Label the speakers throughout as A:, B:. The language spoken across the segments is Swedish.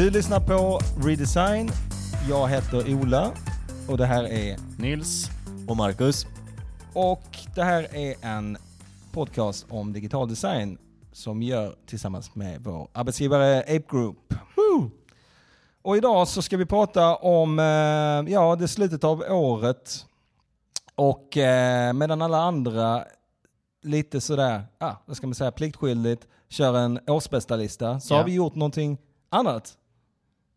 A: Du lyssnar på Redesign. Jag heter Ola och det här är
B: Nils.
C: Och Marcus.
A: och det här är en podcast om digital design som vi gör tillsammans med vår arbetsgivare Ape Group. Woo! Och idag så ska vi prata om eh, ja, det slutet av året och eh, medan alla andra lite sådär, ah, vad ska man säga, pliktskyldigt kör en årsbästa lista så
B: Ja.
A: har vi gjort någonting annat.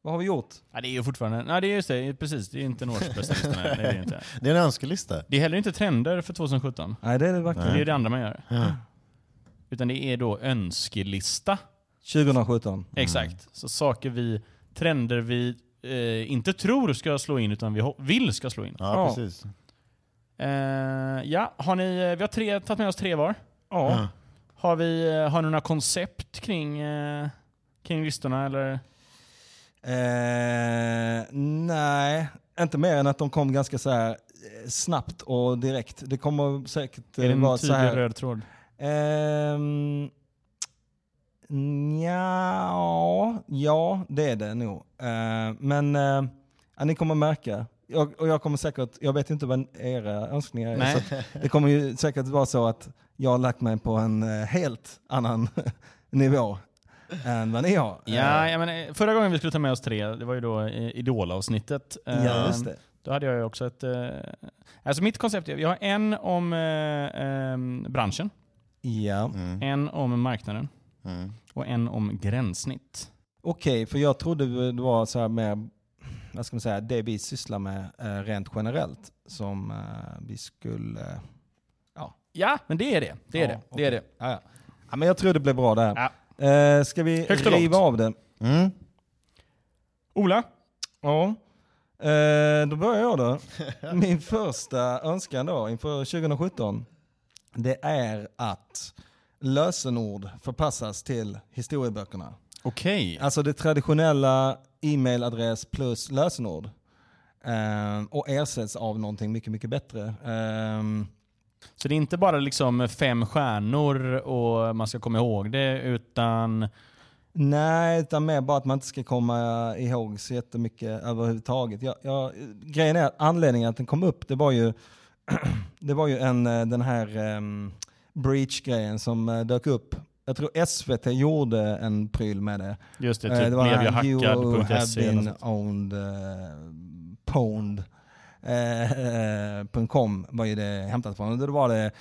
A: Vad har vi gjort?
B: Ja, det är ju fortfarande... Nej, det är just det. Precis. Det är inte en årsbästa lista. Nej, det är det inte.
C: Det är en önskelista.
B: Det är heller inte trender för 2017.
A: Nej det är det verkligen.
B: Det är det andra man gör.
C: Ja.
B: Utan det är då önskelista.
A: 2017.
B: Exakt. Så saker vi, trender vi eh, inte tror ska slå in, utan vi vill ska slå in.
C: Ja,
A: Ja.
C: precis.
B: Eh, ja, har ni, eh, vi har tre, tagit med oss tre var.
A: Ja.
B: Har, vi, eh, har ni några koncept kring, eh, kring listorna? Eller?
A: Eh, nej, inte mer än att de kom ganska så här eh, snabbt och direkt. Det kommer säkert eh,
B: Är det
A: vara
B: en
A: så
B: tydlig
A: här.
B: röd tråd?
A: Ehm, Nja, ja det är det nog. Eh, men eh, ja, ni kommer märka. Jag, och jag kommer säkert, jag vet inte vad era önskningar är.
B: Nej.
A: Så det kommer ju säkert vara så att jag har lagt mig på en eh, helt annan nivå än vad ni har.
B: Ja,
A: Eh,
B: jag menar, eh, förra gången vi skulle ta med oss tre, det var ju då eh, Idol-avsnittet. Eh,
A: ja, just det.
B: Då hade jag ju också ett... Eh, alltså mitt koncept är, vi har en om eh, ehm, branschen,
A: Ja.
C: Mm.
B: en om marknaden
C: Mm.
B: och en om gränssnitt.
A: Okej, för jag trodde det var så här mer, vad ska man säga, det vi sysslar med eh, rent generellt som eh, vi skulle...
B: Ja, men det är det. Det är
A: Ja,
B: det. Det är det.
A: Ja, ja. ja, men jag tror det blir bra där.
B: Ja.
A: Eh, ska vi
B: Högt och
A: riva av det?
C: Mm.
B: Ola?
A: Ja. Eh, då börjar jag då. Min första önskan då inför 2017, det är att lösenord förpassas till historieböckerna.
B: Okej.
A: Alltså det traditionella e-mailadress plus lösenord. Eh, och ersätts av någonting mycket, mycket bättre. Ehm,
B: Så det är inte bara liksom fem stjärnor och man ska komma ihåg det, utan...
A: nej, utan mer bara att man inte ska komma ihåg så jättemycket överhuvudtaget. Jag, jag, grejen är att anledningen att den kom upp, det var ju, det var ju en, eh, den här um, breach-grejen som eh, dök upp. Jag tror SVT gjorde en pryl med det.
B: Just det,
A: Eh,
B: typ
A: det var
B: jag
A: här, You have been owned, uh, pwned. Eh, eh, eh .com var ju det hämtat från. Och då var det,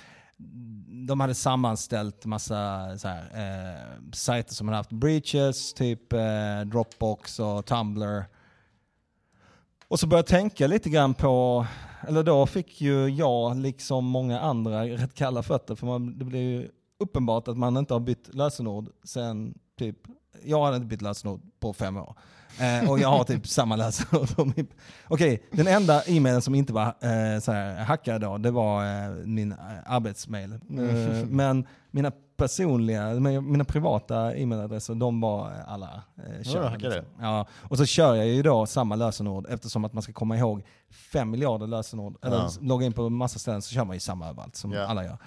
A: de hade sammanställt massa så här, eh, sajter som hade haft breaches, typ eh, Dropbox och Tumblr. Och så började jag tänka lite grann på, eller då fick ju jag, liksom många andra, rätt kalla fötter. För man, det blev ju uppenbart att man inte har bytt lösenord sen typ, jag hade inte bytt lösenord på fem år. Eh, och jag har typ samma lösenord. Okej, den enda e-mailen som inte var eh, så här, hackad då, det var eh, min eh, arbetsmail. Eh, men mina personliga, mina privata e-mailadresser, de var eh, alla eh, körda.
C: hackade?
A: Ja, och så kör jag ju då samma lösenord eftersom att man ska komma ihåg fem miljarder lösenord. Eller
C: Ja.
A: logga in på massa ställen så kör man ju samma överallt som
C: Ja.
A: alla gör.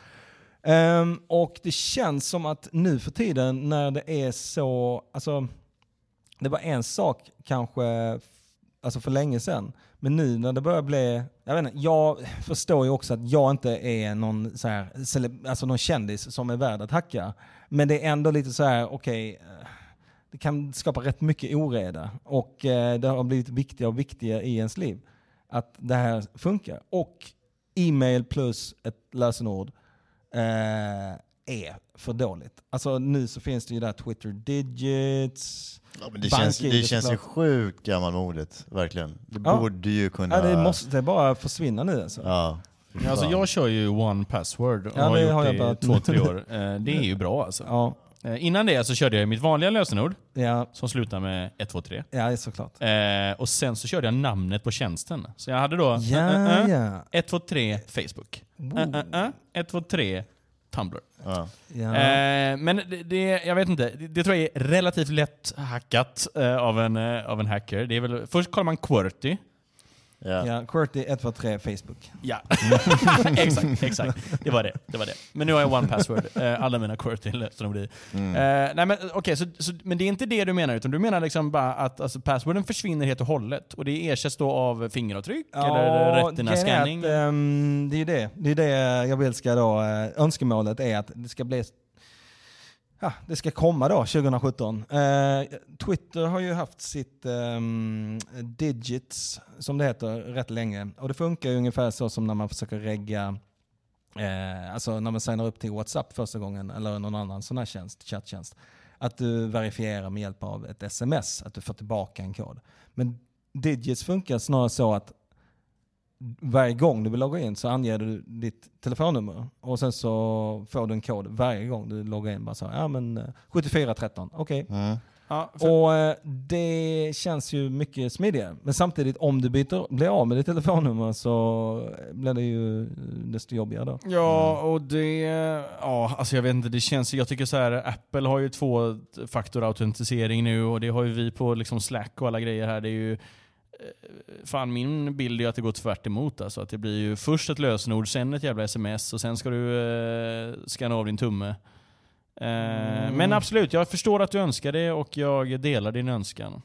A: Ehm, och det känns som att nu för tiden när det är så, alltså det var en sak kanske alltså för länge sedan. Men nu när det börjar bli, jag vet inte, jag förstår ju också att jag inte är någon, så här, alltså någon kändis som är värd att hacka. Men det är ändå lite så här, okej, okay, det kan skapa rätt mycket oreda. Och eh, det har blivit viktigare och viktigare i ens liv att det här funkar. Och e-mail plus ett lösenord eh, är för dåligt. Alltså nu så finns det ju där Twitter digits.
C: Ja, men det,
A: Bank
C: känns, det
A: ju
C: känns ju sjukt gammalmodigt, verkligen. Det
A: Ja.
C: borde ju kunna...
A: Ja, det måste bara försvinna nu alltså.
C: Ja.
B: Alltså jag kör ju one password och
A: Ja,
B: har
A: det
B: gjort
A: har
B: det
A: jag
B: i
A: börjat
B: två, tre år. Eh, Det är ju bra alltså.
A: Ja,
B: Eh, Innan det så körde jag mitt vanliga lösenord
A: ja,
B: som slutar med 123.
A: ja det är såklart.
B: Eh, och sen så körde jag namnet på tjänsten. Så jag hade då
A: Ja,
B: eh, eh,
A: ja.
B: 123 Facebook. Eh, 123 Tumblr.
C: Ja.
A: ja.
B: Eh, men det, det, jag vet inte, det, det tror jag är relativt lätt hackat eh, av, en, eh, av en hacker. Det är väl, först kollar man QWERTY.
C: Ja.
A: Ja, QWERTY123 Facebook.
B: Ja, exakt, exakt. Det var det, det var det. Men nu har jag one password. Eh, alla mina QWERTY löste de.
C: Mm.
B: Eh, nej men okej, så, så, men det är inte det du menar, utan du menar liksom bara att alltså, passworden försvinner helt och hållet och det ersätts då av fingeravtryck eller retina-scanning?
A: att, ehm, det är ju det. Det är det jag vill ska då, eh, önskemålet är att det ska bli Ja, det ska komma då 2017. Eh, Twitter har ju haft sitt eh, digits, som det heter, rätt länge. Och det funkar ju ungefär så som när man försöker regga, eh, alltså när man signar upp till WhatsApp första gången, eller någon annan sån här tjänst, chatttjänst. Att du verifierar med hjälp av ett sms, att du får tillbaka en kod. Men digits funkar snarare så att varje gång du vill logga in så anger du ditt telefonnummer och sen så får du en kod varje gång du loggar in. Bara så, ja men eh, 7413, okej.
C: Mm.
B: Ja, för,
A: Och eh, det känns ju mycket smidigare. Men samtidigt om du byter, blir av med ditt telefonnummer så blir det ju desto jobbigare då.
B: ja, och det... Ja, alltså jag vet inte, det känns... Jag tycker så här, Apple har ju två faktor autentisering nu och det har ju vi på liksom Slack och alla grejer här. Det är ju... Fan min bild är ju att det går tvärt emot alltså. Att det blir ju först ett lösenord, sen ett jävla sms och sen ska du eh, scanna av din tumme. Eh, Men absolut, jag förstår att du önskar det och jag delar din önskan.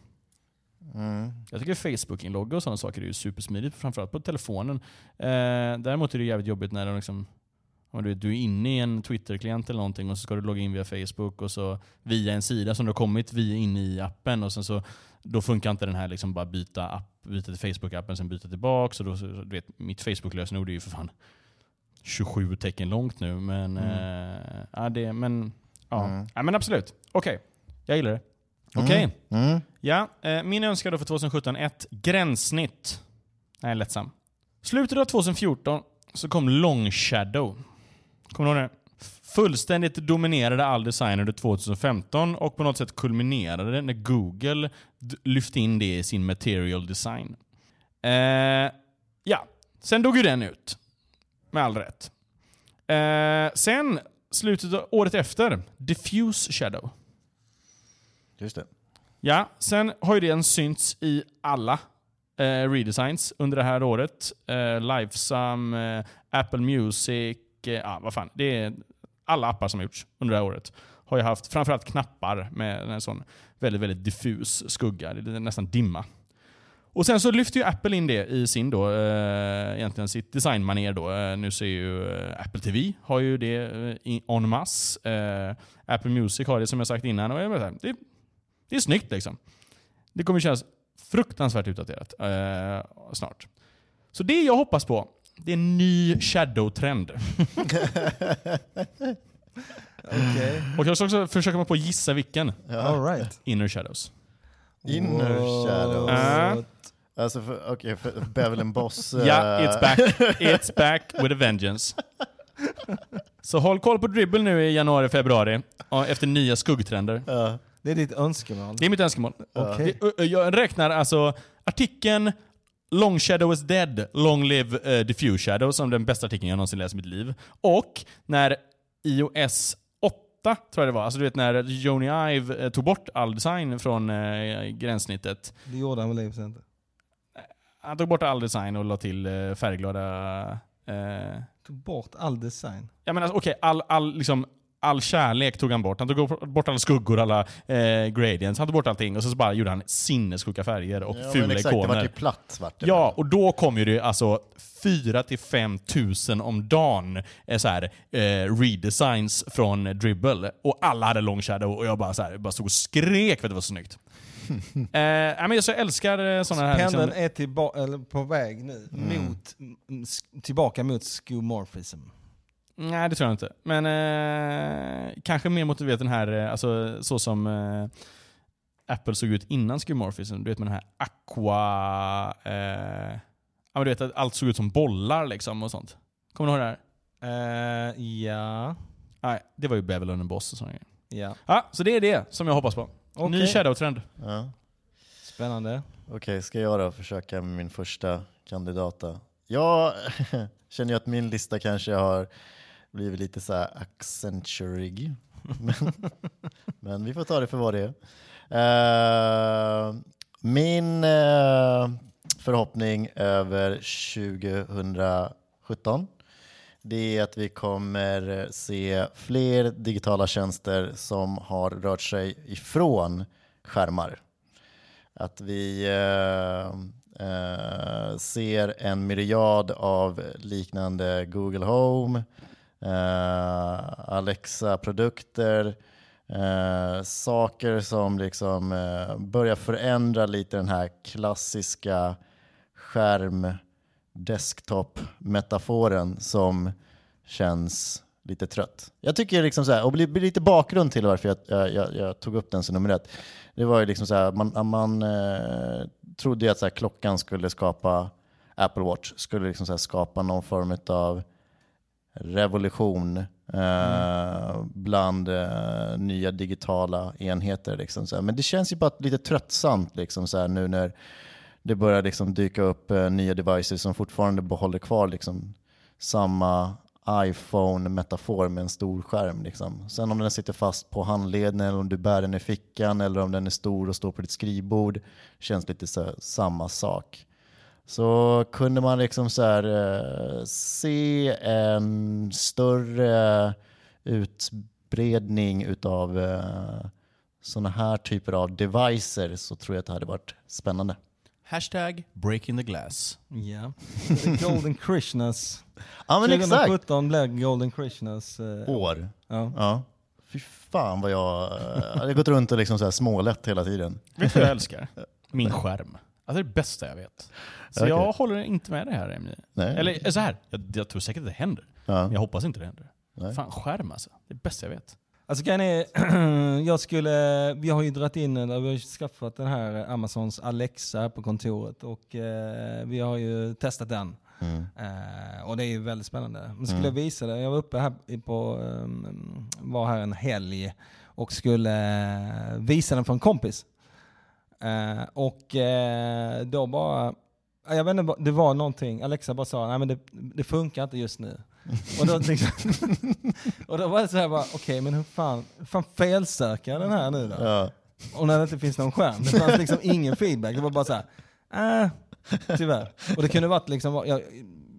C: Mm.
B: Jag tycker Facebook-inlogga och sådana saker är ju supersmidigt, framförallt på telefonen. Eh, däremot är det jävligt jobbigt när de liksom, om du, vet, du är inne i en Twitter-klient eller någonting och så ska du logga in via Facebook och så via en sida som du har kommit via in i appen och sen så då funkar inte den här liksom bara byta app, byta till Facebook-appen sen byta tillbaka. Så då, du vet, mitt Facebook-lösenord är ju för fan 27 tecken långt nu. Men,
A: Mm.
B: eh, ja, det, men, ja.
C: Mm.
B: ja, men absolut. Okej, jag gillar det. Okej.
C: Mm. Mm.
B: Ja, eh, min önskan då för 2017, ett gränssnitt. Nej, lättsam. Slutet av 2014 så kom Long Shadow. Kommer du ihåg det? Fullständigt dominerade all design under 2015 och på något sätt kulminerade det när Google lyfte in det i sin material design. Eh, ja, sen dog ju den ut. Med all rätt. Eh, sen, slutet av året efter, Diffuse Shadow.
C: Just det.
B: Ja, sen har ju den synts i alla eh, redesigns under det här året. Eh, Livesum, eh, Apple Music, Eh, ja vad fan. Det är alla appar som har gjorts under det här året. Har ju haft framförallt knappar med en sån väldigt, väldigt diffus skugga. Det är nästan dimma. Och sen så lyfter ju Apple in det i sin då, eh, egentligen sitt designmanér då. Eh, nu ser ju eh, Apple TV har ju det eh, en masse. Eh, Apple Music har det som jag sagt innan. Och det, det är snyggt liksom. Det kommer kännas fruktansvärt utdaterat eh, snart. Så det jag hoppas på, det är en ny shadow-trend.
A: Okej.
B: Och jag ska också försöka mig på att gissa vilken.
C: Ja.
A: All right.
B: Inner shadows.
C: Inner
A: What?
C: shadows.
B: Ah.
C: Alltså, för, okej, för Bevel Boss... eh,
B: Ja, it's back. It's back with a vengeance. Så håll koll på Dribble nu i januari, februari. Efter nya skuggtrender.
C: Ja.
A: Det är ditt önskemål.
B: Det är mitt önskemål. Det- ö- Jag räknar alltså artikeln Long Shadow is dead, long live uh, diffuse shadow som den bästa artikeln jag någonsin läst i mitt liv. Och när iOS 8, tror jag det var, alltså du vet när Joni Ive eh, tog bort all design från eh, gränssnittet.
A: Det gjorde han väl i inte.
B: Han tog bort all design och la till eh, färgglada... Eh,
A: Tog bort all design.
B: jag menar, okej, all, all, liksom, all kärlek tog han bort. Han tog bort alla skuggor, alla eh, gradients. Han tog bort allting och så, så bara gjorde han sinnessjuka färger och
C: Ja,
B: fula
C: exakt, det
B: ikoner.
C: vart ju platt svart.
B: Ja, och då kom ju det alltså 4 till 5 tusen om dagen eh, så här, eh, redesigns från Dribble. Och alla hade long shadow och jag bara, så här, bara stod och skrek för att det var så snyggt. eh, men jag så älskar eh, sådana här...
A: Pendeln
B: Liksom,
A: är tillba- eller på väg nu mot, m- s- tillbaka mot skeuomorphism.
B: Nej, det tror jag inte. Men eh, kanske mer motiverat den här, eh, alltså så som eh, Apple såg ut innan skeuomorphism. Du vet med den här aqua... Eh, ja, men du vet att allt såg ut som bollar liksom och sånt. Kommer du ihåg det här?
A: Eh, ja.
B: Nej, det var ju Babylon and Boss och sådana grejer.
A: ja.
B: Ja, så det är det som jag hoppas på.
A: Okej.
B: Ny Shadow-trend.
C: Ja.
A: Spännande.
C: Okej, ska jag då försöka med min första kandidata? Jag känner ju att min lista kanske har blivit lite så här accenturig. men, men vi får ta det för vad det är. Uh, min uh, förhoppning över 2017 det är att vi kommer se fler digitala tjänster som har rört sig ifrån skärmar. Att vi eh, eh, ser en myriad av liknande Google Home, eh, Alexa-produkter, eh, saker som liksom eh, börjar förändra lite den här klassiska skärm desktop-metaforen som känns lite trött. Jag tycker liksom så här, och lite bakgrund till varför jag, jag, jag, jag, tog upp den som nummer ett. Det var ju liksom så här, man, man eh, trodde ju att så här, klockan skulle skapa, Apple Watch skulle liksom så här, skapa någon form av revolution eh, mm. bland eh, nya digitala enheter. Liksom, så Men det känns ju bara lite tröttsamt liksom, så nu när det börjar liksom dyka upp eh, nya devices som fortfarande behåller kvar liksom, samma iPhone-metafor med en stor skärm. Liksom. Sen om den sitter fast på handleden eller om du bär den i fickan eller om den är stor och står på ditt skrivbord känns lite så samma sak. Så kunde man liksom så här, eh, se en större utbredning utav eh, sådana här typer av devices så tror jag att det hade varit spännande.
B: Hashtag breaking the glass.
A: Ja. Golden Krishnas.
C: ja men
A: 2017 blev Golden Krishnas eh,
C: år.
A: Ja.
C: ja. Fy fan vad jag... Jag har gått runt och liksom så här smålätt hela tiden.
B: Vet du vad jag älskar? Min skärm. Alltså det är det bästa jag vet. Så okay. jag håller inte med dig här Emil. Eller så här, jag, jag, tror säkert att det händer. Ja. Men jag hoppas inte det händer. Nej. Fan skärm alltså. Det är det bästa jag vet.
A: Alltså kan är, jag skulle, vi har ju dragit in, vi har skaffat den här Amazons Alexa på kontoret och eh, vi har ju testat den. Mm. Eh, och det är ju väldigt spännande. Men skulle mm. jag visa det, jag var uppe här på, um, var här en helg och skulle visa den för en kompis. Eh, och eh, då bara, jag vet inte, det var någonting, Alexa bara sa, nej men det, det funkar inte just nu. och, då liksom, och då var det så här okej okay, men hur fan, hur fan felsöker den här nu då? Ja. Och när det inte finns någon skärm, det fanns liksom ingen feedback, det var bara så här, äh, tyvärr. Och det kunde varit liksom, jag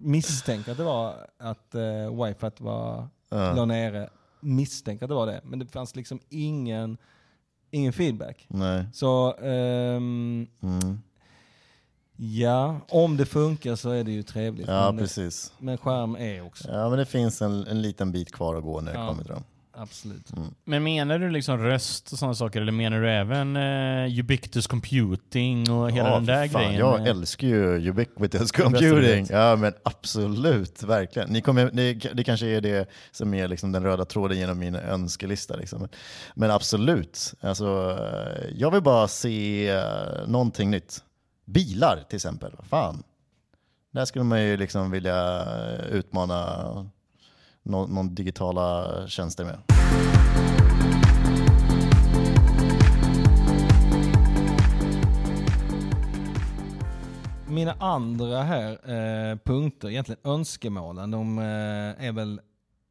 A: misstänker att det var att uh, wifi var, ja. låg nere, misstänker att det var det, men det fanns liksom ingen, ingen feedback.
C: Nej.
A: Så, um, mm. Ja, om det funkar så är det ju trevligt.
C: Ja,
A: men,
C: precis.
A: Men skärm är också.
C: Ja, men det finns en, en liten bit kvar att gå när det ja, kommer till dem.
A: Absolut.
B: Mm. Men menar du liksom röst och sådana saker, eller menar du även uh, ubiquitous computing och hela ja, den där fan. grejen?
C: Jag älskar ju ubiquitous computing. Ja, men absolut, verkligen. Ni kommer, det, det kanske är det som är liksom den röda tråden genom min önskelista. Liksom. Men absolut, alltså, jag vill bara se uh, någonting nytt. Bilar till exempel. Fan. Där skulle man ju liksom vilja utmana någon, någon digitala tjänster med.
A: Mina andra här eh, punkter, egentligen önskemålen, de eh, är väl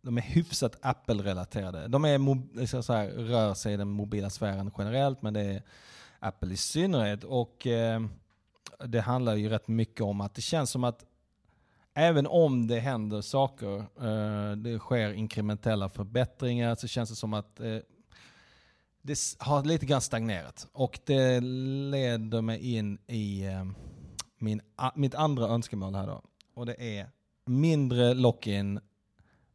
A: de är hyfsat Apple-relaterade. De är så här, rör sig i den mobila sfären generellt, men det är Apple i synnerhet. Och eh, det handlar ju rätt mycket om att det känns som att även om det händer saker, eh, det sker inkrementella förbättringar, så känns det som att eh, det har lite grann stagnerat. Och det leder mig in i eh, min, mitt andra önskemål här då. Och det är mindre lock-in,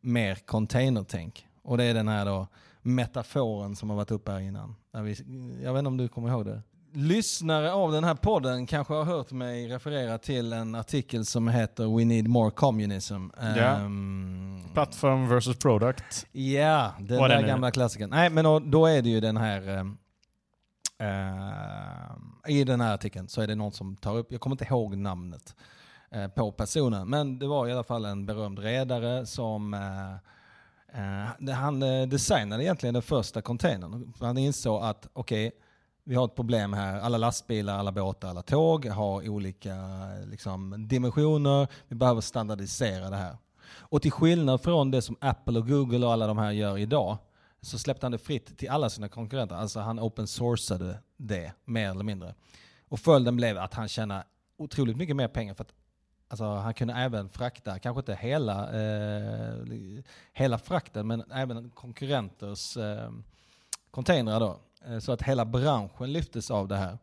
A: mer containertänk. Och det är den här då metaforen som har varit uppe här innan. Jag vet inte om du kommer ihåg det? Lyssnare av den här podden kanske har hört mig referera till en artikel som heter We need more communism.
B: Ja. Um, Plattform versus product.
A: Ja, den Vad där gamla klassikern. Nej, men då, då, är det ju den här uh, i den här artikeln så är det någon som tar upp, jag kommer inte ihåg namnet uh, på personen, men det var i alla fall en berömd redare som uh, han designade egentligen den första containern. Han insåg att okej, okay, vi har ett problem här. Alla lastbilar, alla båtar, alla tåg har olika liksom, dimensioner. Vi behöver standardisera det här. Och till skillnad från det som Apple och Google och alla de här gör idag så släppte han det fritt till alla sina konkurrenter. Alltså han open sourcade det mer eller mindre. Och följden blev att han tjänade otroligt mycket mer pengar för att alltså, han kunde även frakta, kanske inte hela, eh, hela frakten, men även konkurrenters eh, containrar då. Eh, så att hela branschen lyftes av det här.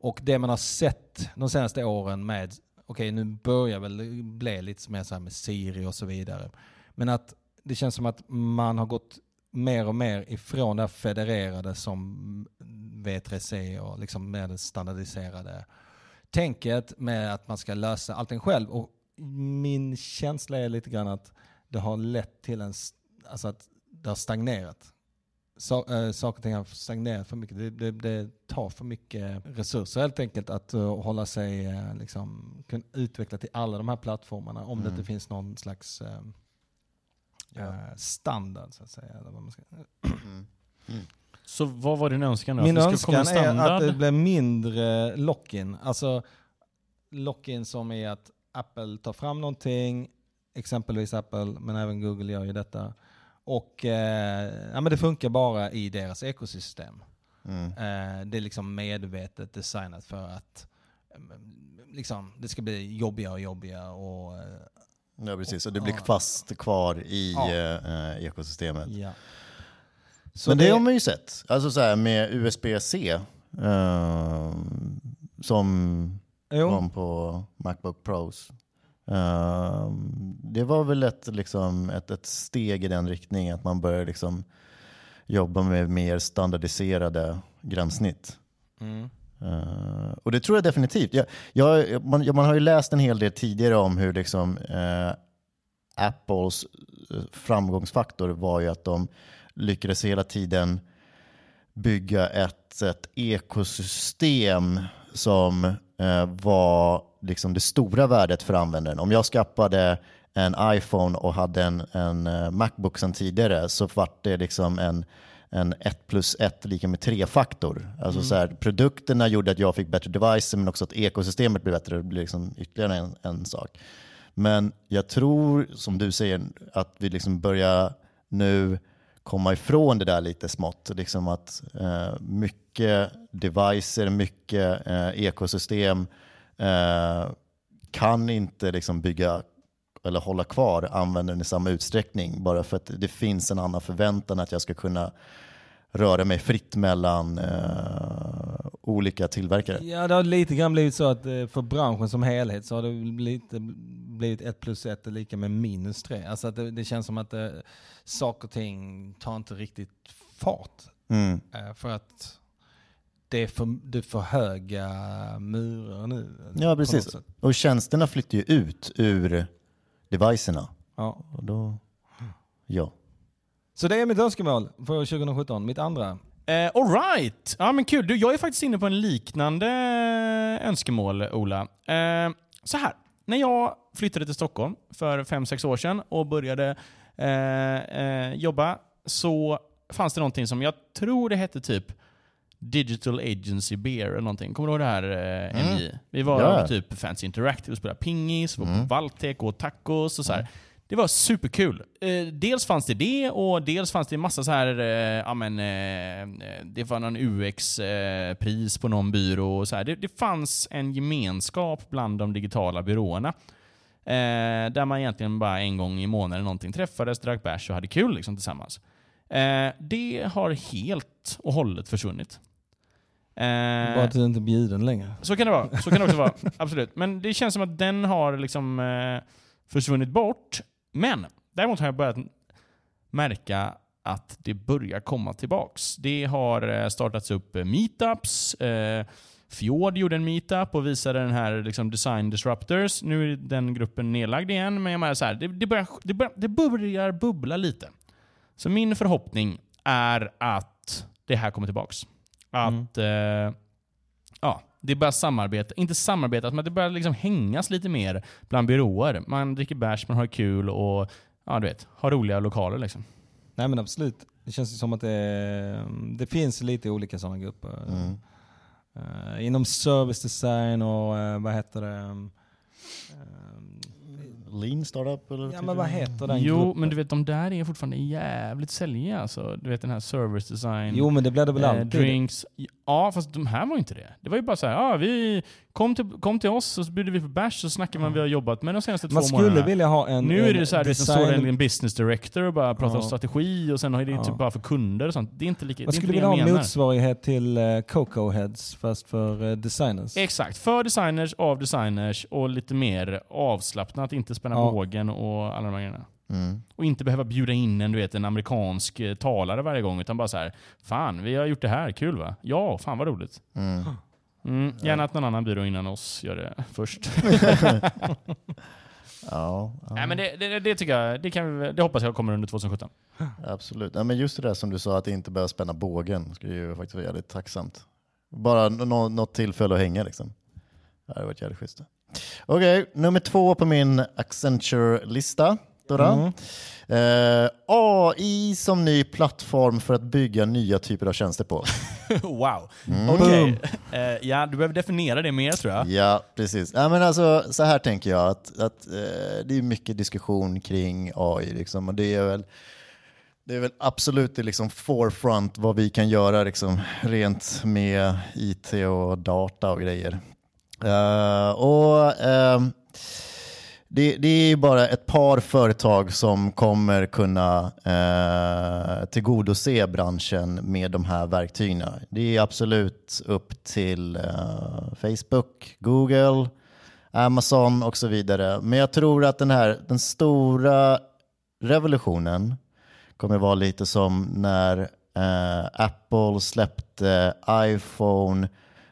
A: Och det man har sett de senaste åren med, okej nu börjar väl bli lite mer så här med Siri och så vidare. Men att det känns som att man har gått mer och mer ifrån det här federerade som V3C och liksom mer det standardiserade tänket med att man ska lösa allting själv. Och min känsla är lite grann att det har lett till en, alltså att det har stagnerat. Så, äh, saker och ting har stagnerat för mycket. Det, det, det, tar för mycket resurser helt enkelt att uh, hålla sig, uh, liksom, kunna utveckla till alla de här plattformarna om mm. det inte finns någon slags uh, ja. standard så att säga. Eller vad man ska.
B: Mm. Mm. Så vad var din önskan då?
A: Min önskan är att det blir mindre lock-in. Alltså lock-in som är att Apple tar fram någonting, exempelvis Apple, men även Google gör ju detta. Och eh, ja, men det funkar bara i deras ekosystem. Mm. Eh, det är liksom medvetet designat för att eh, liksom, det ska bli jobbigare och jobbigare. Och, eh,
C: ja precis, och det blir fast kvar i ja. Eh, ekosystemet. Ja. Men det, det, har man ju sett. Alltså så här med USB-C som jo. kom på Macbook Pros. Uh, det var väl ett, liksom, ett, ett steg i den riktningen, att man börjar liksom jobba med mer standardiserade gränssnitt. Mm. Uh, och det tror jag definitivt. Jag, jag, man, man, har ju läst en hel del tidigare om hur liksom, uh, Apples framgångsfaktor var ju att de lyckades hela tiden bygga ett, ett ekosystem som eh, var liksom det stora värdet för användaren. Om jag skaffade en iPhone och hade en, en uh, Macbook sedan tidigare så var det liksom en, en 1 plus 1 lika med 3-faktor. Alltså mm. så här, produkterna gjorde att jag fick bättre devices men också att ekosystemet blev bättre. Det blev liksom ytterligare en, en sak. Men jag tror, som du säger, att vi liksom börjar nu komma ifrån det där lite smått. Liksom att eh, mycket devicer, mycket eh, ekosystem eh, kan inte liksom bygga eller hålla kvar användaren i samma utsträckning bara för att det finns en annan förväntan att jag ska kunna röra mig fritt mellan uh, olika tillverkare.
A: Ja, det har lite grann blivit så att uh, för branschen som helhet så har det lite blivit ett plus ett är lika med minus tre. Alltså att det, det känns som att uh, saker och ting tar inte riktigt fart. Mm. Uh, för att det är, för, det är för höga murar nu.
C: Ja, precis. Och tjänsterna flyttar ju ut ur devicerna. Ja. Och då, ja.
A: Så det är mitt önskemål för 2017, mitt andra.
B: Eh, Alright! Ja men kul. Du, jag är faktiskt inne på en liknande önskemål, Ola. Eh, så här. När jag flyttade till Stockholm för 5-6 år sedan och började eh, eh, jobba så fanns det någonting som jag tror det hette typ Digital Agency Beer eller någonting. Kommer du ihåg det här eh, mm. MJ? Vi var ja. typ Fancy Interactive och spelade pingis, var på mm. Valtek och tacos och så här. Mm. Det var superkul. Eh, dels fanns det det och dels fanns det massa så här, eh, men, eh, det var någon UX-pris eh, på någon byrå och så här. Det, det, fanns en gemenskap bland de digitala byråerna. Eh, där man egentligen bara en gång i månaden någonting träffades, drack bärs och hade kul liksom, tillsammans. Eh, det har helt och hållet försvunnit.
A: Bara att du inte är bjuden längre.
B: Så kan det vara. Så kan det också vara. Absolut. Men det känns som att den har liksom försvunnit bort. Men däremot har jag börjat märka att det börjar komma tillbaks. Det har eh, startats upp eh, meetups. Eh, Fjord gjorde en meetup och visade den här liksom, Design Disruptors. Nu är den gruppen nedlagd igen, men jag menar så här, det, det, börjar, det, börjar, det börjar bubbla lite. Så min förhoppning är att det här kommer tillbaks. Att mm. eh, ja, det börjar samarbeta, inte samarbeta, men det börjar liksom hängas lite mer bland byråer. Man dricker bärs, man har kul och ja, du vet, har roliga lokaler. Liksom.
A: Nej men absolut. Det känns som att det, det finns lite olika sådana grupper. Mm. Uh, inom service design och uh, vad heter det? Um,
C: Lean startup? Eller
A: ja men vad heter den
B: Jo
A: gruppen?
B: men du vet de där är fortfarande jävligt säljiga. Alltså, du vet den här service design.
A: Jo men det blir det väl alltid?
B: Drinks. Ja, fast de här var inte det. Det var ju bara så här, ja, vi kom till, kom till oss och så bjuder vi på bärs och snackar man vi har jobbat med de senaste
A: Man
B: två
A: skulle
B: månaderna.
A: vilja ha en
B: nu är
A: en
B: det så här, design...
A: design...
B: står det en business director och bara pratar
A: Ja.
B: om strategi och sen har det
A: Ja.
B: typ bara för kunder och sånt. Det är inte lika,
A: Man
B: det är
A: skulle vilja ha en motsvarighet till uh, Coco Heads fast för uh, designers.
B: Exakt, för designers, av designers och lite mer avslappnat, inte spänna
A: Ja.
B: bågen och alla de här grejerna.
C: Mm.
B: Och inte behöva bjuda in en, du vet, en amerikansk eh, talare varje gång, utan bara så här, fan, vi har gjort det här, kul va? Ja, fan vad roligt.
C: Mm.
B: Mm, gärna att någon annan byrå innan oss gör det först.
C: Ja, ja.
B: Nej, men det, det, det tycker jag, det, kan vi, det hoppas jag kommer under 2017.
C: absolut. Ja, men just det där som du sa, att inte behöva spänna bågen, skulle ju faktiskt vara jävligt tacksamt. Bara nå- något tillfälle att hänga liksom. Det hade varit jävligt schysst. Okej, nummer två på min Accenture-lista. Då.
A: Mm.
C: Eh, AI som ny plattform för att bygga nya typer av tjänster på.
B: wow.
C: Mm.
B: Okej. Eh, ja, du behöver definiera det mer tror jag.
C: Ja, precis. Ja, men alltså, så här tänker jag att, att eh, det är mycket diskussion kring AI. Liksom, och det är väl det är väl absolut det liksom forefront vad vi kan göra liksom, rent med IT och data och grejer. Och ehm, det, det är bara ett par företag som kommer kunna eh, tillgodose branschen med de här verktygen. Det är absolut upp till eh, Facebook, Google, Amazon och så vidare. Men jag tror att den här den stora revolutionen kommer vara lite som när eh, Apple släppte iPhone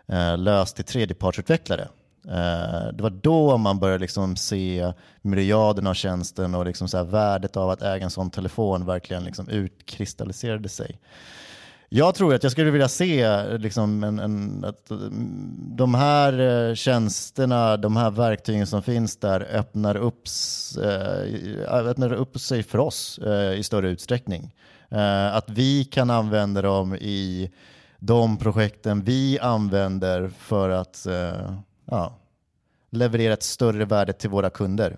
C: eh, löst till tredjepartsutvecklare. Eh, det var då man började liksom se myriaden av tjänsten och liksom så här värdet av att äga en sån telefon verkligen liksom utkristalliserade sig. Jag tror att jag skulle vilja se liksom en, en, att eh, de här eh, tjänsterna, de här verktygen som finns där öppnar upp, öppnar upp sig för oss i större utsträckning. Att vi kan använda dem i de projekten vi använder för att eh, ja, leverera ett större värde till våra kunder.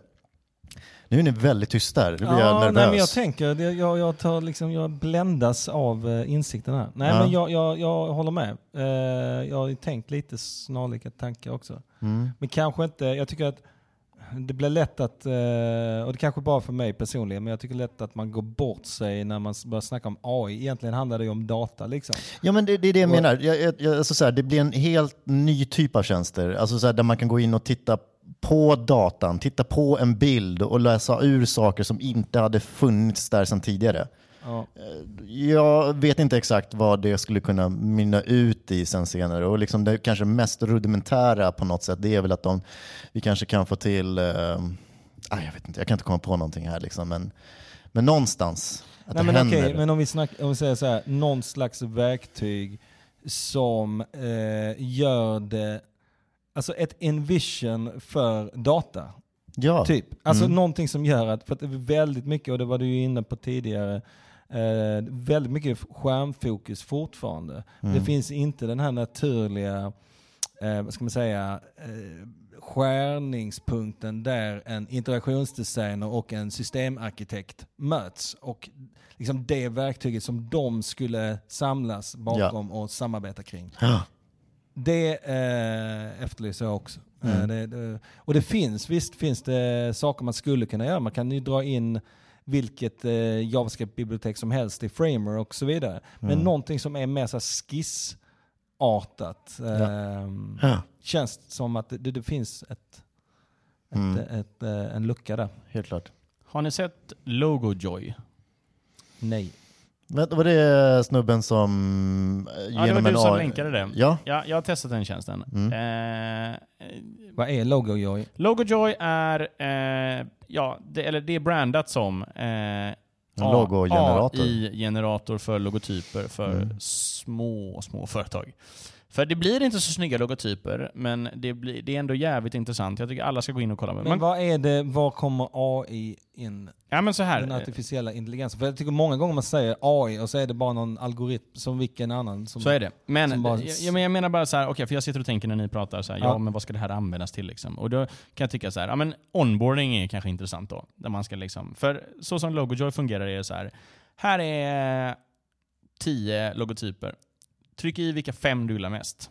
C: Nu är ni väldigt tysta här, nu blir jag nervös.
A: nej, men jag tänker, det- jag, jag, tar liksom, jag bländas av eh, insikten här. Nej
C: Ja.
A: men jag, jag, jag håller med. Eh, jag har tänkt lite snarlika tankar också.
C: Mm.
A: Men kanske inte, jag tycker att det blir lätt att, eh, och det kanske bara för mig personligen, men jag tycker lätt att man går bort sig när man börjar snacka om AI. Egentligen handlar det ju om data liksom.
C: Ja men det, det är det jag menar. Jag, jag, alltså så här, det blir en helt ny typ av tjänster. Alltså så här, där man kan gå in och titta på datan, titta på en bild och läsa ur saker som inte hade funnits där sedan tidigare.
A: Ja.
C: Jag vet inte exakt vad det skulle kunna mynna ut i sen senare. Och liksom det kanske mest rudimentära på något sätt, det är väl att de, vi kanske kan få till, eh, ah, jag vet inte, jag kan inte komma på någonting här liksom, men, men någonstans att
A: Nej,
C: det
A: men
C: händer.
A: okej, men om vi, snack, om vi säger så här, någon slags verktyg som eh, gör det, alltså ett envision för data.
C: ja.
A: Typ. Alltså
C: Mm.
A: någonting som gör att, för att det är väldigt mycket, och det var du ju inne på tidigare, eh, väldigt mycket skärmfokus fortfarande.
C: Mm.
A: Det finns inte den här naturliga, eh, vad ska man säga, eh, skärningspunkten där en integrationsdesigner och en systemarkitekt möts. Och liksom det verktyget som de skulle samlas bakom och samarbeta kring.
C: Ja.
A: Det eh, efterlyser jag också.
C: Mm.
A: Eh, det, det, och det finns, visst finns det saker man skulle kunna göra. Man kan ju dra in vilket eh, JavaScript-bibliotek som helst i Framer och så vidare. Men
C: Mm.
A: någonting som är mer så skissartat eh,
C: Ja.
A: känns som att det, det finns ett, ett,
C: Mm.
A: ett, eh, en lucka där.
C: Helt klart.
B: Har ni sett Logojoy?
A: Nej.
C: Var det snubben som eh,
B: Ja, det var
C: genom
B: du som
C: AI
B: länkade det.
C: Ja,
B: Ja, jag har testat den tjänsten.
C: Mm.
B: Eh,
A: Vad är Logojoy?
B: Logojoy är, eh, ja, det, eller det är brandat som eh. AI-generator för logotyper för
C: Mm.
B: små, små företag. För det blir inte så snygga logotyper, men det, blir, det är ändå jävligt intressant. Jag tycker alla ska gå in och kolla.
A: Men
B: Man,
A: vad är det, var kommer AI in?
B: ja, men så här.
A: Den artificiella intelligensen. För jag tycker många gånger man säger AI och så är det bara någon algoritm som vilken annan. Som,
B: Så är det. Men,
A: bara-
B: jag, jag, men menar bara så här, okej, för jag sitter och tänker när ni pratar så här, ja.
A: Ja.
B: men vad ska det här användas till liksom? Och då kan jag tycka så här, ja men onboarding är kanske intressant då. Där man ska liksom, för så som Logojoy fungerar är det så här, här är tio logotyper. Tryck i vilka fem du gillar mest.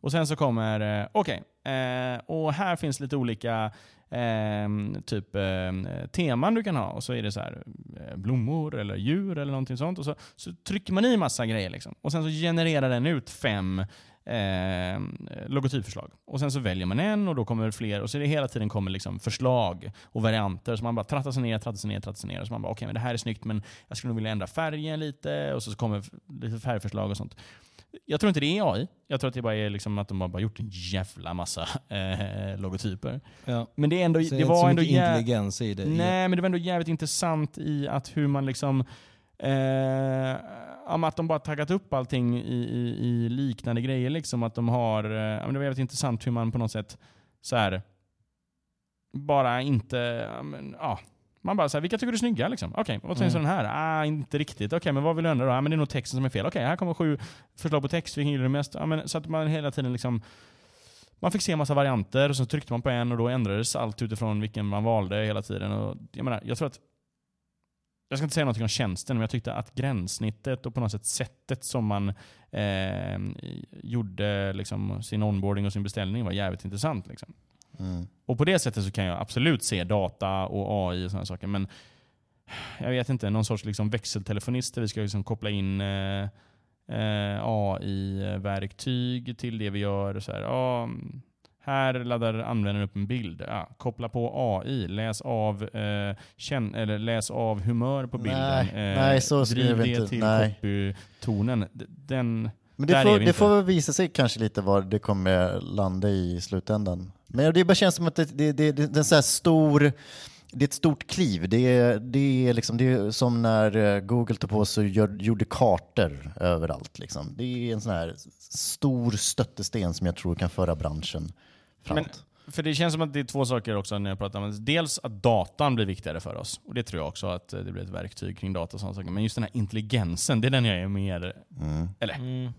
B: Och sen så kommer, eh, okej, okay, eh, och här finns lite olika eh, typ eh, teman du kan ha. Och så är det så här, eh, blommor eller djur eller någonting sånt. Och så, så trycker man i massa grejer. Liksom. Och sen så genererar den ut fem eh, logotypförslag. Och sen så väljer man en och då kommer fler. Och så är det hela tiden kommer liksom förslag och varianter. Så man bara trattar sig ner, trattar sig ner, trattar sig ner. Och så man bara, okej okay, men det här är snyggt men jag skulle nog vilja ändra färgen lite. Och så kommer lite färgförslag och sånt. Jag tror inte det är AI. Jag tror att det bara är liksom att de har bara gjort en jävla massa eh, logotyper.
A: Ja.
B: Men det, är ändå, det var ändå
A: intelligens i det.
B: Nej, men det var ändå jävligt intressant i att hur man liksom Eh, att de bara taggat upp allting i, i, i liknande grejer. Liksom. Att de har, eh, det var jävligt intressant hur man på något sätt så här, bara inte... Ja, men, ja, man bara så här, vilka tycker du är snygga? Liksom? Okej, vad finns
A: Mm.
B: den här? Ah, inte riktigt. Okej, men vad vill du ändra då? Ah, men det är nog texten som är fel. Okej, här kommer sju förslag på text. Vilken gillar du mest? Ja, men, så att man hela tiden liksom... Man fick se en massa varianter och så tryckte man på en och då ändrades allt utifrån vilken man valde hela tiden. Och jag, menar, jag tror att jag ska inte säga något om tjänsten, men jag tyckte att gränssnittet och på något sätt sättet som man eh, gjorde liksom, sin onboarding och sin beställning var jävligt intressant. Liksom.
C: Mm.
B: Och på det sättet så kan jag absolut se data och AI och sådana saker. Men jag vet inte, någon sorts liksom växeltelefonist där vi ska liksom koppla in eh, eh, AI-verktyg till det vi gör. Så här, ja, här laddar användaren upp en bild. Ja, koppla på AI, läs av, eh, känn, eller läs av humör på bilden.
C: Nej, nej, så
B: driv
C: skriver
B: det
C: inte-
B: till
C: nej.
B: copytonen. D- Den,
C: Men det, får,
B: vi
C: det får väl visa sig kanske lite vad det kommer landa i slutändan. Men det bara känns som att det, det, det, det, det är en så här stor, det är ett stort kliv. Det är, det är, liksom, det är som när eh, Google tog på sig och gör, gjorde kartor överallt. Liksom. Det är en sån här stor stöttesten som jag tror kan föra branschen framåt.
B: För det känns som att det är två saker också när jag pratar om det. Dels att datan blir viktigare för oss. Och det tror jag också att eh, det blir ett verktyg kring data och sådana saker. Men just den här intelligensen, det är den jag är mer...
C: Mm.
B: Eller,
A: Mm.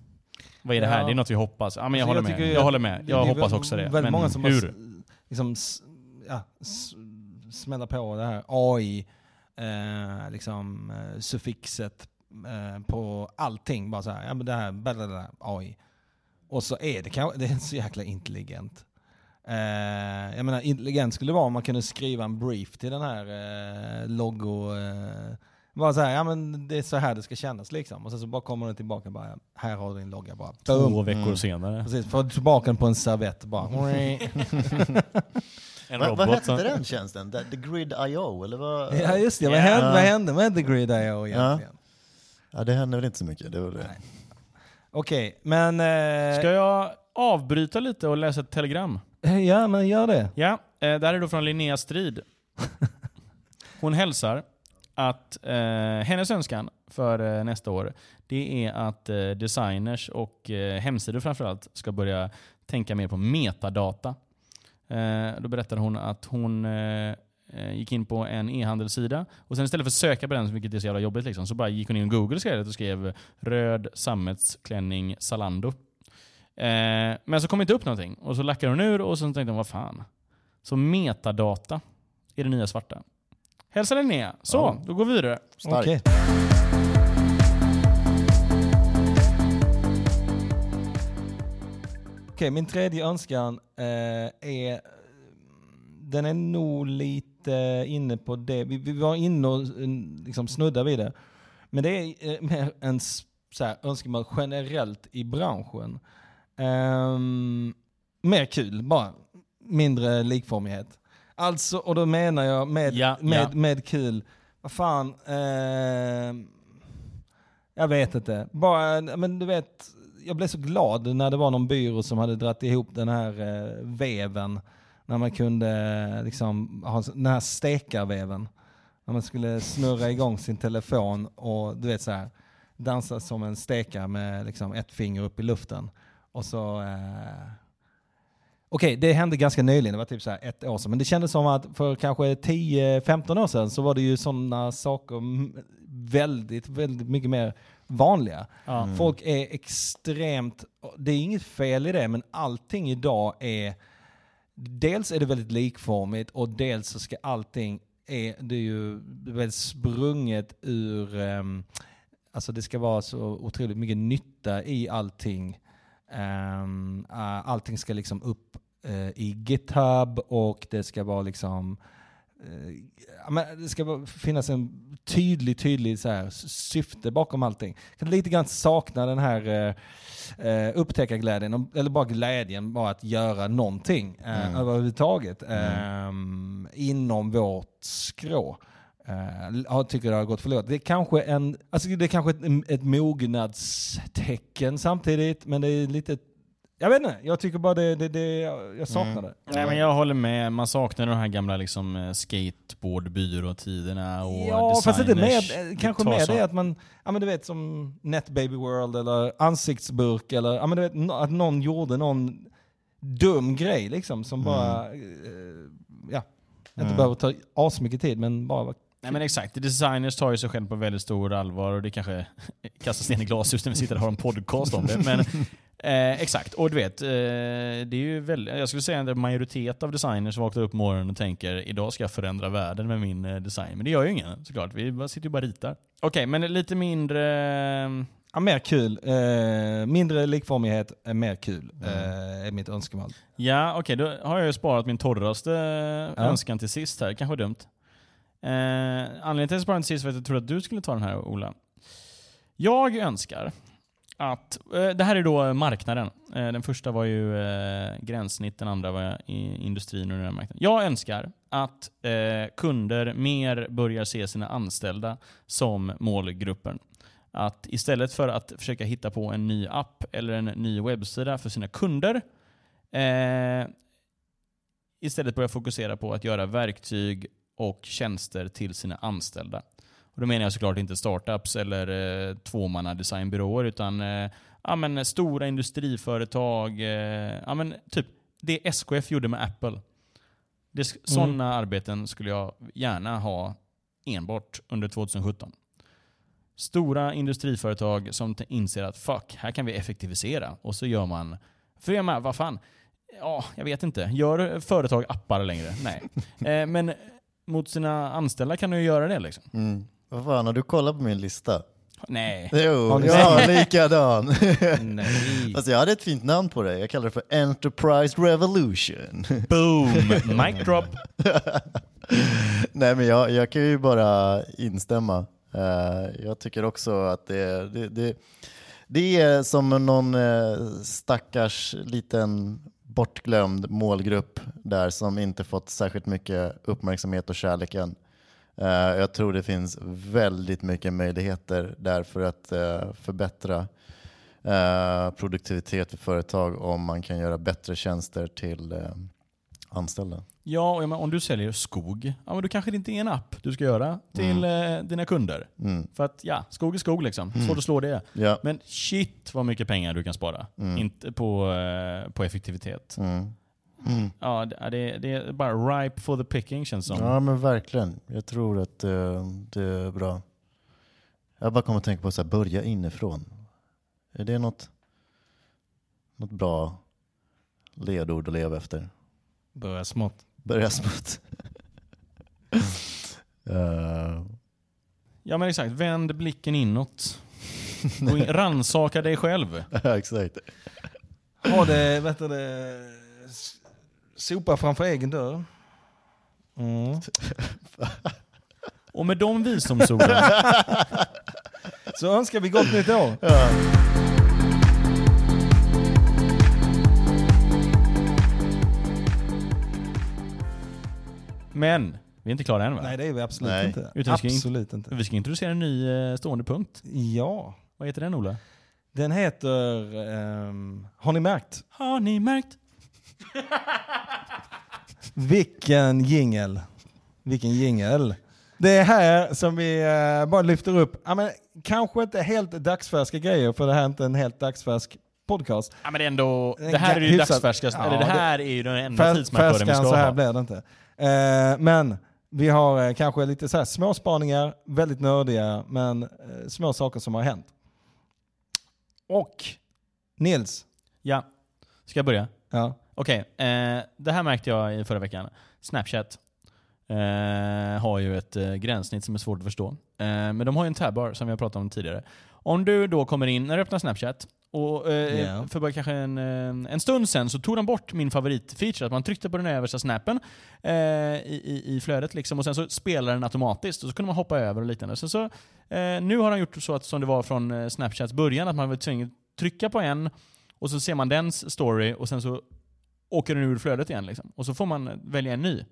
B: Vad är det här?
A: Ja.
B: Det är något vi hoppas. Ja, men jag
A: Alltså,
B: håller med.
A: tycker
B: Jag håller med. Jag
A: det
B: hoppas också det.
A: Väldigt
B: Men
A: många som
B: hur?
A: s- liksom, ja, s- smäller på det här AI, eh, liksom, eh, suffixet eh, på allting. Bara så här, ja men det här, blablabla, AI. Och så är det kanske, det är så jäkla intelligent. Eh, jag menar intelligent skulle det vara om man kunde skriva en brief till den här eh, logo. Eh, bara så här, ja men det är så här det ska kännas liksom. Och sen så bara kommer den tillbaka och bara, ja, här har du din logga bara. Boom.
B: Två veckor
C: Mm.
B: senare.
A: Precis, få tillbaka den på en servett bara.
B: En
C: Vad, vad hette den tjänsten? The, the Grid IO? Eller vad?
A: Ja just det, vad,
B: Ja.
A: hände, vad hände med The Grid IO egentligen?
C: Ja, det hände väl inte så mycket. Det var det.
A: Nej. Okej, men... Eh,
B: Ska jag avbryta lite och läsa ett telegram?
A: Ja, men gör det.
B: Ja, eh, det här är då från Linnea Strid. Hon hälsar att eh, hennes önskan för eh, nästa år det är att eh, designers och eh, hemsidor framförallt ska börja tänka mer på metadata. Eh, då berättar hon att hon eh, eh gick in på en e-handelssida och sen istället för att söka på den, vilket är så jävla jobbigt, liksom, så bara gick hon in på Google istället och skrev röd sammetsklänning Zalando. Eh, men så kom inte upp någonting och så lackade hon ur och så tänkte hon vad fan. Så metadata är det nya svarta. Hälsa Linnea. Så,
C: Ja.
B: då går vi vidare.
A: Okej. Okej, min tredje önskan eh, är... Den är nog lite inne på det. Vi, vi var inne och eh, liksom snudda vid det. Men det är eh, mer en så här, önskemål generellt i branschen. Ehm, mer kul, bara. Mindre likformighet. Alltså, och då menar jag med,
B: Ja,
A: med,
B: ja.
A: med kul, vad fan, ehm, jag vet inte. Bara, men du vet, jag blev så glad när det var någon byrå som hade dratt ihop den här eh, veven. När man kunde eh, liksom ha den här stekarveven. När man skulle snurra igång sin telefon och du vet så här dansa som en stekare med liksom ett finger upp i luften. Och så... Eh... Okej, det hände ganska nyligen, det var typ så ett år sedan. Men det kändes som att för kanske 10-15 år sedan så var det ju sådana saker väldigt, väldigt mycket mer vanliga.
C: Mm.
A: Folk är extremt, det är inget fel i det, men allting idag är, dels är det väldigt likformigt och dels så ska allting, är, det är ju väldigt sprunget ur, ehm, Alltså det ska vara så otroligt mycket nytta i allting. Um, uh, allting ska liksom upp uh, i GitHub och det ska vara liksom ja, men det ska finnas en tydlig, tydlig så här, syfte bakom allting. Jag kan lite grann sakna den här uh, upptäckarglädjen, eller bara glädjen bara att göra någonting uh,
C: Mm.
A: överhuvudtaget um, inom vårt skrå. Uh, jag tycker det har gått förlorat. Det är kanske, en, alltså det är kanske ett, ett mognadstecken samtidigt, men det är lite... Jag vet inte, jag tycker bara det, det, det jag saknar det.
B: Nej, men jag håller med. Man saknar de här gamla liksom, eh, skateboardbyråtiderna och
A: Ja, fast inte
B: designers.
A: med, eh, kanske
B: tar
A: med så- det att man, ja men du vet som NetBaby World eller ansiktsburk eller, ja men du vet att någon gjorde någon dum grej liksom som bara, eh, ja, inte
C: Mm.
A: behöver ta asmycket tid men bara
B: Nej men exakt, designers tar ju sig själv på väldigt stor allvar och det kanske kastar sten i glashus när vi sitter och har en podcast om det. Men eh, exakt, och du vet, eh, det är ju väldigt, jag skulle säga att en majoritet av designers vaknar upp på morgonen och tänker idag ska jag förändra världen med min eh, design. Men det gör ju ingen såklart, vi bara sitter ju bara och ritar. Okej, men lite mindre...
A: Ja, mer kul. Eh, mindre likformighet, är mer kul.
B: Mm.
A: Eh, är mitt önskemål.
B: Ja, okej, då har jag ju sparat min torraste önskan till sist här. Kanske dumt. Eh, anledningen till att jag sparade den till sist var att jag trodde att du skulle ta den här, Ola. Jag önskar att... Eh, det här är då marknaden. Eh, den första var ju eh, gränssnitt, den andra var industrin och den här marknaden. Jag önskar att eh, kunder mer börjar se sina anställda som målgruppen. Att istället för att försöka hitta på en ny app eller en ny webbsida för sina kunder Eh, istället börja fokusera på att göra verktyg och tjänster till sina anställda. Och då menar jag såklart inte startups eller eh, tvåmanna designbyråer utan eh, ja, men stora industriföretag. Eh, ja, men typ det SKF gjorde med Apple. Det, sk- Sådana arbeten skulle jag gärna ha enbart under 2017. Stora industriföretag som inser att fuck, här kan vi effektivisera. Och så gör man för jag menar, vad fan? Ja, jag vet inte. Gör företag appar längre? Nej. Eh, men mot sina anställda kan du ju göra det liksom.
C: Mm. Vad fan, har du kollat på min lista?
B: Nej.
C: Jo,
A: Har ni
C: ja, likadan.
A: Nej.
C: Fast jag hade ett fint namn på det. Jag kallar det för Enterprise Revolution.
B: Boom! Mic drop.
C: Nej men jag, jag kan ju bara instämma. Eh, jag tycker också att det, det, det, det är som någon uh, stackars liten bortglömd målgrupp där som inte fått särskilt mycket uppmärksamhet och kärlek än. Eh, jag tror det finns väldigt mycket möjligheter där för att uh, förbättra uh, produktivitet för företag om man kan göra bättre tjänster till anställda.
B: Ja, och menar, om du säljer skog, ja, men då kanske det inte är en app du ska göra till eh, dina kunder.
C: Mm.
B: För att ja, skog är skog liksom. Svårt att slå det.
C: Ja.
B: Men shit vad mycket pengar du kan spara. Inte på, eh, på effektivitet.
C: Mm.
B: Ja, det, det, det är bara ripe for the picking känns som.
C: Ja men verkligen. Jag tror att eh, det är bra. Jag bara kommer att tänka på att börja inifrån. Är det något, något bra ledord att leva efter?
A: Börja smått.
C: Börja smått. Eh,
B: Ja men exakt, vänd blicken inåt. In, ransaka dig själv.
C: ja, exakt.
A: Ha det, vet du det, sopa framför egen dörr. Mm.
B: Och med de visdomsorden,
A: Så önskar vi gott nytt år.
B: Men vi är inte klara än va?
A: Nej det är vi absolut
C: Nej.
A: inte.
B: Utan vi ska in-
A: absolut inte.
B: Vi ska introducera en ny eh, stående punkt.
A: Ja,
B: Vad heter den Ola?
A: den heter, ehm, har ni märkt?
B: Har ni märkt?
A: Vilken jingel. Vilken jingel. Det är här som vi eh, bara lyfter upp, ja, men, kanske inte helt dagsfärska grejer för det här är inte en helt dagsfärsk podcast.
B: Ja men det är ändå, det här är ju
A: hyfsat-
B: dagsfärskast,
A: Ja,
B: eller det
A: det-
B: här är ju den enda tidsmarkören vi ska
A: så här
B: ha.
A: blir det inte. Eh, men vi har eh, kanske lite så här små spaningar, väldigt nördiga, men eh, små saker som har hänt. Och Nils,
B: Ja, ska jag börja?
A: ja,
B: Okej, eh, det här märkte jag i förra veckan. Snapchat. eh, har ju ett eh, gränssnitt som är svårt att förstå. Eh, men de har ju en tabbar som vi har pratat om tidigare. Om du då kommer in, när du öppnar Snapchat, och eh,
A: Ja.
B: för bara kanske en, eh, en stund sen så tog de bort min favoritfeature, att man tryckte på den översta snappen eh, i, i, i flödet liksom, och sen så spelar den automatiskt och så kunde man hoppa över och liknande. Så, så, eh, nu har de gjort så att som det var från eh, Snapchats början, att man var tvungen att trycka på en och så ser man dens story och sen så åker den ur flödet igen. Liksom. Och så får man välja en ny.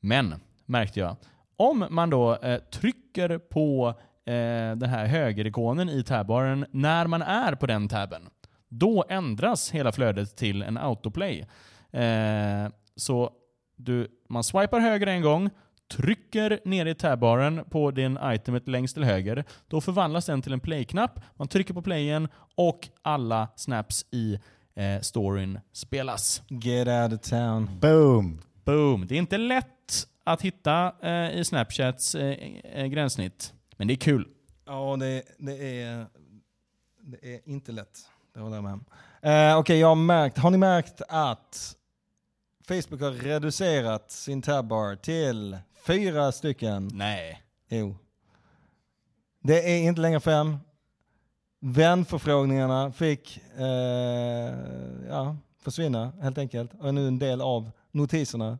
B: Men, märkte jag, om man då eh, trycker på eh, den här högerikonen i tabbaren när man är på den tabben, då ändras hela flödet till en autoplay. Eh, så du, man swipar höger en gång, trycker ner i tabbaren på din itemet längst till höger. Då förvandlas den till en play-knapp. Man trycker på playen och alla snaps i eh, storyn spelas.
A: Get out of town.
C: Boom!
B: Boom! Det är inte lätt att hitta eh, i Snapchats eh, eh, gränssnitt, men det är kul.
A: Ja, det, det, är, det är inte lätt. Det håller jag med om. Eh, Okej, jag har märkt, har ni märkt att Facebook har reducerat sin tabbar till fyra stycken?
B: Nej.
A: Jo. Det är inte längre fem. Vänförfrågningarna fick eh, ja, försvinna helt enkelt och är nu en del av notiserna.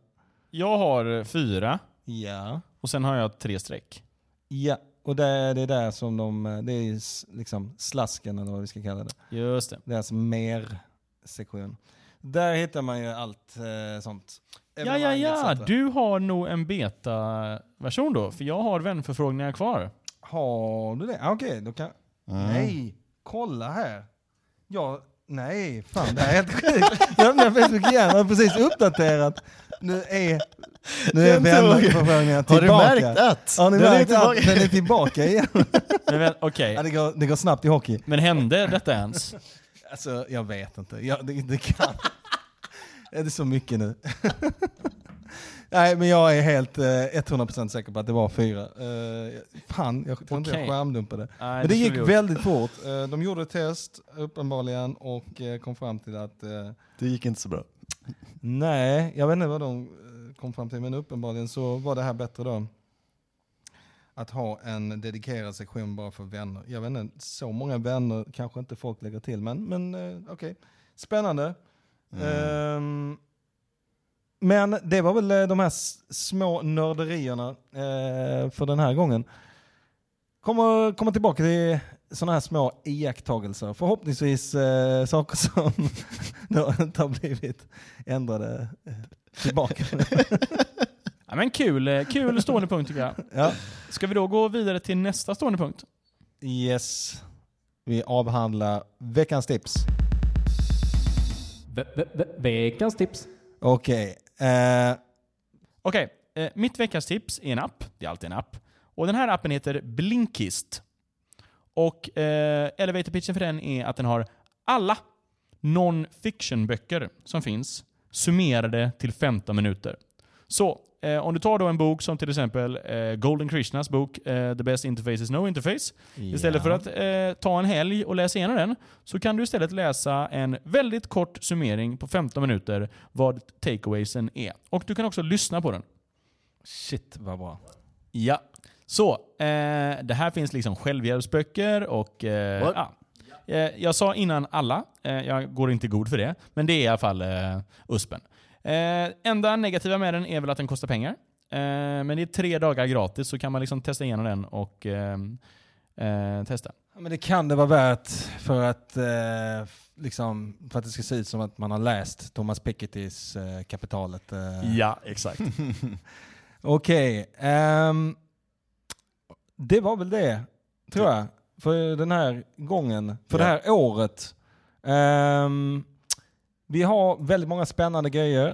B: Jag har fyra
A: Ja.
B: och sen har jag tre streck.
A: Ja, och det är det är där som de, det är liksom slasken eller vad vi ska kalla det.
B: Just det.
A: Det är alltså mer sektion. Där hittar man ju allt eh, sånt.
B: Ja, ja, ja.
A: etc.
B: Du har nog en beta-version då, för jag har vänförfrågningar kvar.
A: Har du det? Ah, Okej, då kan...
C: Mm.
A: Nej, kolla här. Ja, nej, fan det här är helt sjukt. Jag öppnar Facebook igen, jag har precis uppdaterat. Nu är, nu är
C: såg.
A: vänförfrågningar
C: Har
A: tillbaka.
C: du märkt att?
A: Har ni
C: Den är
A: märkt att
C: tillbaka.
A: den är tillbaka igen?
B: Men, Okej,
A: Ja, det, går, det går snabbt i hockey.
B: men hände detta ens?
A: Alltså, jag vet inte. Jag, det, det kan... är det så mycket nu? Nej, men jag är helt eh, 100% säker på att det var fyra. Uh, fan, jag tror inte jag skärmdumpade.
B: Nej,
A: Men det gick väldigt fort. Eh, de gjorde ett test, uppenbarligen, och eh, kom fram till att eh,
C: Det gick inte så bra.
A: Nej, jag vet inte vad de eh, kom fram till, men uppenbarligen så var det här bättre då. Att ha en dedikerad sektion bara för vänner. Jag vet inte, så många vänner kanske inte folk lägger till, men, men eh, okej. Spännande. Ehm, men det var väl eh, de här små nörderierna eh, för den här gången. Kommer komma tillbaka till sådana här små iakttagelser. Förhoppningsvis eh, saker som då inte har blivit ändrade eh, tillbaka.
B: Ja, men kul, eh, kul stående punkt tycker jag.
A: ja.
B: Ska vi då gå vidare till nästa stående punkt?
A: Yes. Vi avhandlar veckans tips.
D: Ve- ve- ve- Veckans tips.
A: Okej. Eh,
B: Okej, eh, mitt veckans tips är en app. Det är alltid en app. Och den här appen heter Blinkist. Och eh, elevator pitchen för den är att den har alla non-fiction-böcker som finns summerade till 15 minuter. Så, eh, om du tar då en bok som till exempel eh, Golden Krishnas bok eh, The Best Interface is No Interface. Istället för att eh, ta en helg och läsa igenom den så kan du istället läsa en väldigt kort summering på 15 minuter vad takeawaysen är. Och du kan också lyssna på den.
A: Shit vad bra.
B: Ja. Så, eh, det här finns liksom självhjälpsböcker och... Eh, ja. eh, jag sa innan alla, eh, jag går inte god för det, men det är i alla fall eh, USPen. Eh, enda negativa med den är väl att den kostar pengar. Men det är tre dagar gratis så kan man liksom testa igenom den och testa.
A: Ja, men det kan det vara värt för att, liksom, för att det ska se ut som att man har läst Thomas Pikettys Kapitalet.
B: Ja, exakt.
A: Okej, ehm, det var väl det, tror jag, för den här gången, för
C: Ja.
A: det här året. Ehm, vi har väldigt många spännande grejer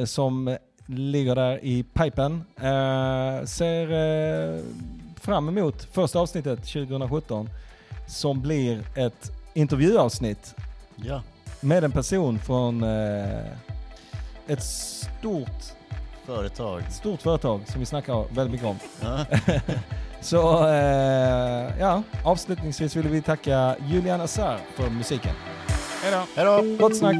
A: eh, som ligger där i pipen. Eh, ser eh, fram emot första avsnittet 2017 som blir ett intervjuavsnitt
C: Ja.
A: med en person från ett stort
C: Företag.
A: stort företag som vi snackar väldigt mycket om.
C: Ja.
A: Så eh, ja, avslutningsvis vill vi tacka Julian Assar för musiken.
C: Hej då!
A: Gott snack!